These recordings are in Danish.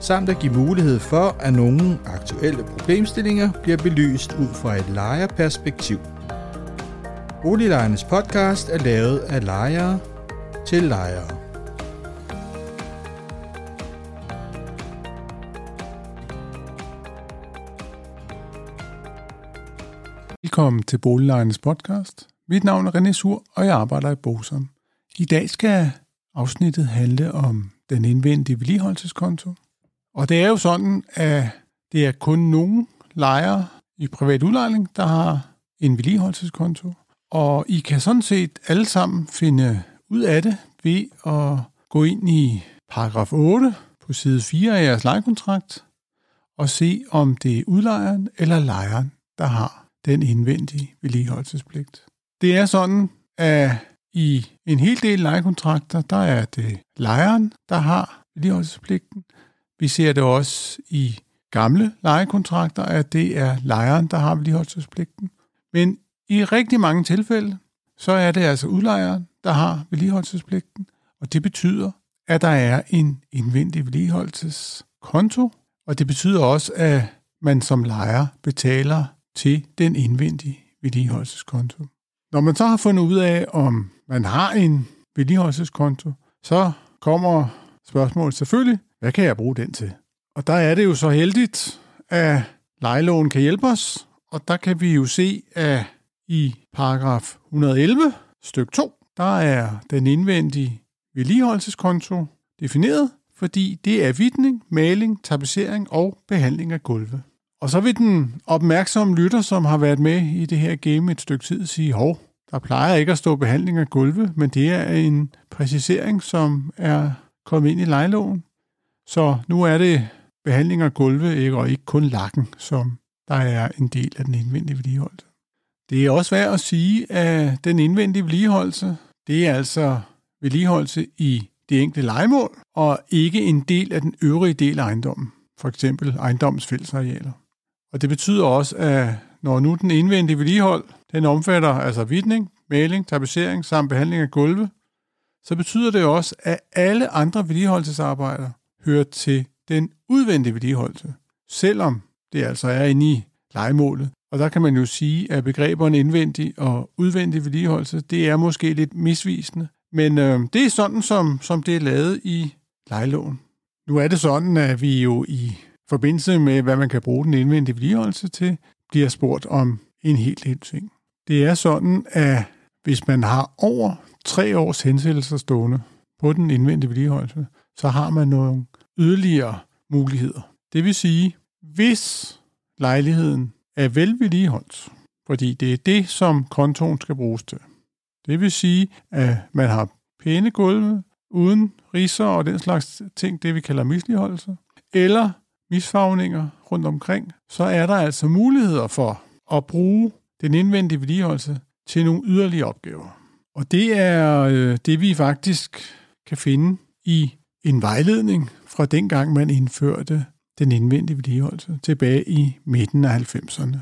samt at give mulighed for, at nogle aktuelle problemstillinger bliver belyst ud fra et lejerperspektiv. Boliglejernes podcast er lavet af lejere til lejere. Velkommen til Boliglejernes podcast. Mit navn er René Sur, og jeg arbejder i Bosom. I dag skal afsnittet handle om den indvendige vedligeholdelseskonto. Og det er jo sådan, at det er kun nogle lejere i privat udlejning, der har en vedligeholdelseskonto. Og I kan sådan set alle sammen finde ud af det ved at gå ind i paragraf 8 på side 4 af jeres lejekontrakt og se, om det er udlejeren eller lejeren, der har den indvendige vedligeholdelsespligt. Det er sådan, at i en hel del lejekontrakter, der er det lejeren, der har vedligeholdelsespligten, vi ser det også i gamle lejekontrakter, at det er lejeren, der har vedligeholdelsespligten. Men i rigtig mange tilfælde, så er det altså udlejeren, der har vedligeholdelsespligten, og det betyder, at der er en indvendig vedligeholdelseskonto, og det betyder også, at man som lejer betaler til den indvendige vedligeholdelseskonto. Når man så har fundet ud af, om man har en vedligeholdelseskonto, så kommer spørgsmålet selvfølgelig, hvad kan jeg bruge den til? Og der er det jo så heldigt, at lejeloven kan hjælpe os, og der kan vi jo se, at i paragraf 111, styk 2, der er den indvendige vedligeholdelseskonto defineret, fordi det er vidning, maling, tapetsering og behandling af gulve. Og så vil den opmærksomme lytter, som har været med i det her game et stykke tid, sige, hov, der plejer ikke at stå behandling af gulve, men det er en præcisering, som er kommet ind i lejeloven. Så nu er det behandling af gulve, ikke, og ikke kun lakken, som der er en del af den indvendige vedligeholdelse. Det er også værd at sige, at den indvendige vedligeholdelse, det er altså vedligeholdelse i det enkelte legemål, og ikke en del af den øvrige del af ejendommen, for eksempel ejendommens fællesarealer. Og det betyder også, at når nu den indvendige vedligehold, den omfatter altså vidning, maling, tapetsering samt behandling af gulve, så betyder det også, at alle andre vedligeholdelsesarbejder hører til den udvendige vedligeholdelse, selvom det altså er inde i legemålet. Og der kan man jo sige, at begreberne indvendig og udvendig vedligeholdelse, det er måske lidt misvisende. Men øh, det er sådan, som, som det er lavet i lejeloven. Nu er det sådan, at vi jo i forbindelse med, hvad man kan bruge den indvendige vedligeholdelse til, bliver spurgt om en helt del ting. Det er sådan, at hvis man har over tre års hensættelser stående på den indvendige vedligeholdelse, så har man nogle yderligere muligheder. Det vil sige, hvis lejligheden er velvedligeholdt, fordi det er det, som kontoen skal bruges til. Det vil sige, at man har pæne gulve uden riser og den slags ting, det vi kalder misligeholdelse, eller misfarvninger rundt omkring, så er der altså muligheder for at bruge den indvendige vedligeholdelse til nogle yderligere opgaver. Og det er øh, det, vi faktisk kan finde i en vejledning fra dengang, man indførte den indvendige vedligeholdelse tilbage i midten af 90'erne.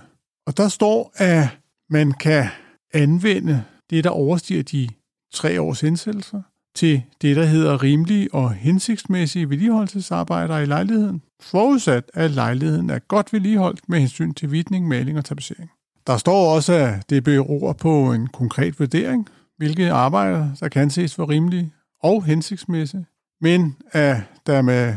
Og der står, at man kan anvende det, der overstiger de tre års indsættelser, til det, der hedder rimelige og hensigtsmæssige vedligeholdelsesarbejder i lejligheden, forudsat at lejligheden er godt vedligeholdt med hensyn til vidning, maling og tapetsering. Der står også, at det beror på en konkret vurdering, hvilke arbejder, der kan ses for rimelige og hensigtsmæssige, men at der med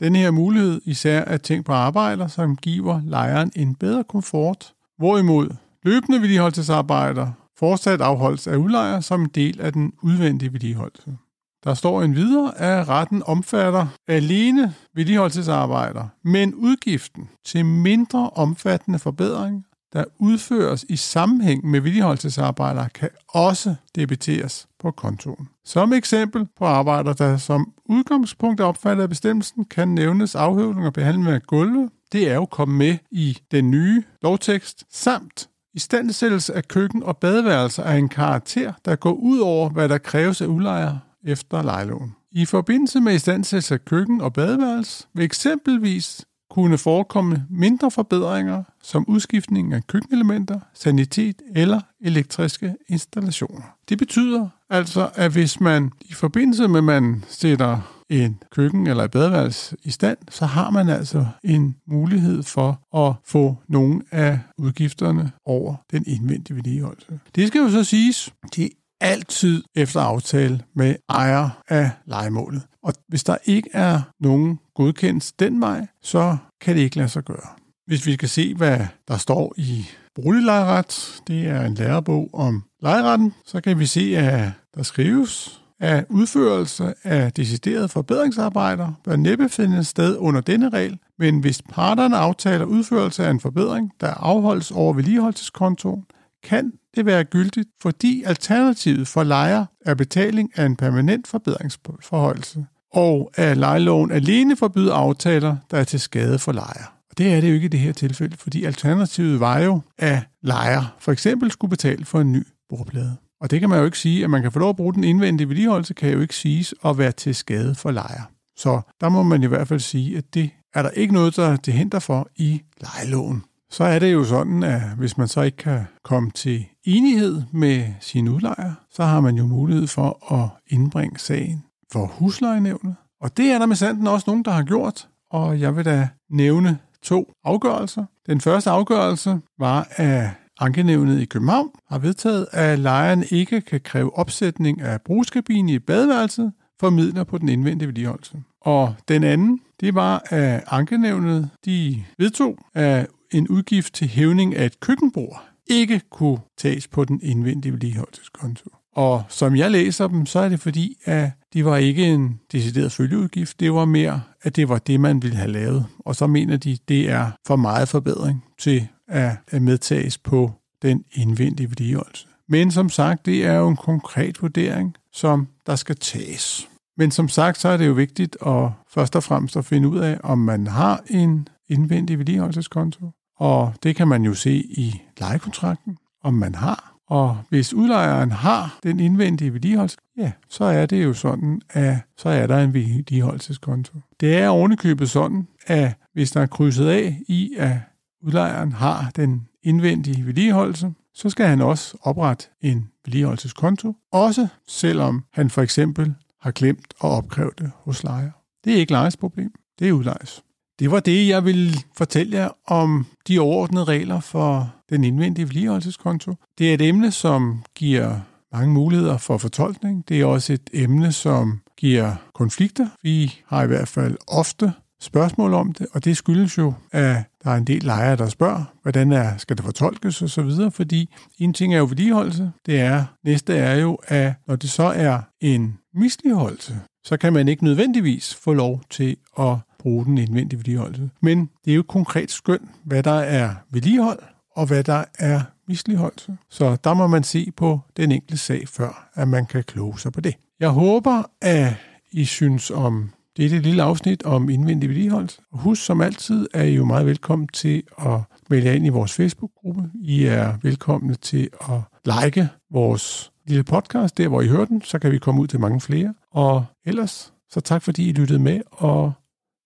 den her mulighed især at tænke på arbejder, som giver lejeren en bedre komfort, hvorimod løbende vedligeholdelsesarbejder fortsat afholdes af udlejer som en del af den udvendige vedligeholdelse. Der står en videre, at retten omfatter alene vedligeholdelsesarbejder, men udgiften til mindre omfattende forbedring der udføres i sammenhæng med vedligeholdelsesarbejder, kan også debiteres på kontoen. Som eksempel på arbejder, der som udgangspunkt er opfattet af bestemmelsen, kan nævnes afhøvling og behandling af gulve. Det er jo kommet med i den nye lovtekst, samt i standsættelse af køkken og badeværelser er en karakter, der går ud over, hvad der kræves af udlejer efter lejeloven. I forbindelse med istandsættelse af køkken og badeværelse vil eksempelvis kunne forekomme mindre forbedringer som udskiftning af køkkenelementer, sanitet eller elektriske installationer. Det betyder altså, at hvis man i forbindelse med, at man sætter en køkken eller et badeværelse i stand, så har man altså en mulighed for at få nogle af udgifterne over den indvendige vedligeholdelse. Det skal jo så siges, det altid efter aftale med ejer af legemålet. Og hvis der ikke er nogen godkendt den vej, så kan det ikke lade sig gøre. Hvis vi skal se, hvad der står i Boliglejret, det er en lærebog om lejeretten, så kan vi se, at der skrives, at udførelse af deciderede forbedringsarbejder bør næppe finde sted under denne regel, men hvis parterne aftaler udførelse af en forbedring, der afholdes over vedligeholdelseskontoen, kan det være gyldigt, fordi alternativet for lejer er betaling af en permanent forbedringsforholdelse, og at lejeloven alene forbyder aftaler, der er til skade for lejer. Og det er det jo ikke i det her tilfælde, fordi alternativet var jo, at lejer for eksempel skulle betale for en ny bordplade. Og det kan man jo ikke sige, at man kan få lov at bruge den indvendige vedligeholdelse, kan jo ikke siges at være til skade for lejer. Så der må man i hvert fald sige, at det er der ikke noget, der er til hinder for i lejeloven. Så er det jo sådan, at hvis man så ikke kan komme til enighed med sin udlejer, så har man jo mulighed for at indbringe sagen for huslejenævnet. Og det er der med sanden også nogen, der har gjort, og jeg vil da nævne to afgørelser. Den første afgørelse var, at Ankenævnet i København har vedtaget, at lejeren ikke kan kræve opsætning af brugskabine i badeværelset for midler på den indvendige vedligeholdelse. Og den anden, det var, at Ankenævnet de vedtog, at en udgift til hævning af et køkkenbord ikke kunne tages på den indvendige vedligeholdelseskonto. Og som jeg læser dem, så er det fordi, at det var ikke en decideret følgeudgift. Det var mere, at det var det, man ville have lavet. Og så mener de, det er for meget forbedring til at medtages på den indvendige vedligeholdelse. Men som sagt, det er jo en konkret vurdering, som der skal tages. Men som sagt, så er det jo vigtigt at først og fremmest at finde ud af, om man har en indvendig vedligeholdelseskonto. Og det kan man jo se i lejekontrakten, om man har. Og hvis udlejeren har den indvendige vedligeholdelse, ja, så er det jo sådan, at så er der en vedligeholdelseskonto. Det er ovenikøbet sådan, at hvis der er krydset af i, at udlejeren har den indvendige vedligeholdelse, så skal han også oprette en vedligeholdelseskonto, også selvom han for eksempel har glemt at opkræve det hos lejer. Det er ikke lejes problem, det er udlejers. Det var det, jeg ville fortælle jer om de overordnede regler for den indvendige vedligeholdelseskonto. Det er et emne, som giver mange muligheder for fortolkning. Det er også et emne, som giver konflikter. Vi har i hvert fald ofte spørgsmål om det, og det skyldes jo, at der er en del lejere, der spørger, hvordan er, skal det fortolkes og så videre, fordi en ting er jo vedligeholdelse, det er, næste er jo, at når det så er en misligeholdelse, så kan man ikke nødvendigvis få lov til at bruge den indvendige vedligeholdelse. Men det er jo konkret skøn, hvad der er vedligehold, og hvad der er misligeholdelse. Så der må man se på den enkelte sag, før at man kan kloge sig på det. Jeg håber, at I synes om det er lille afsnit om indvendig vedligeholdelse. Husk som altid, er I jo meget velkommen til at melde jer ind i vores Facebook-gruppe. I er velkomne til at like vores lille podcast, der hvor I hører den, så kan vi komme ud til mange flere. Og ellers, så tak fordi I lyttede med, og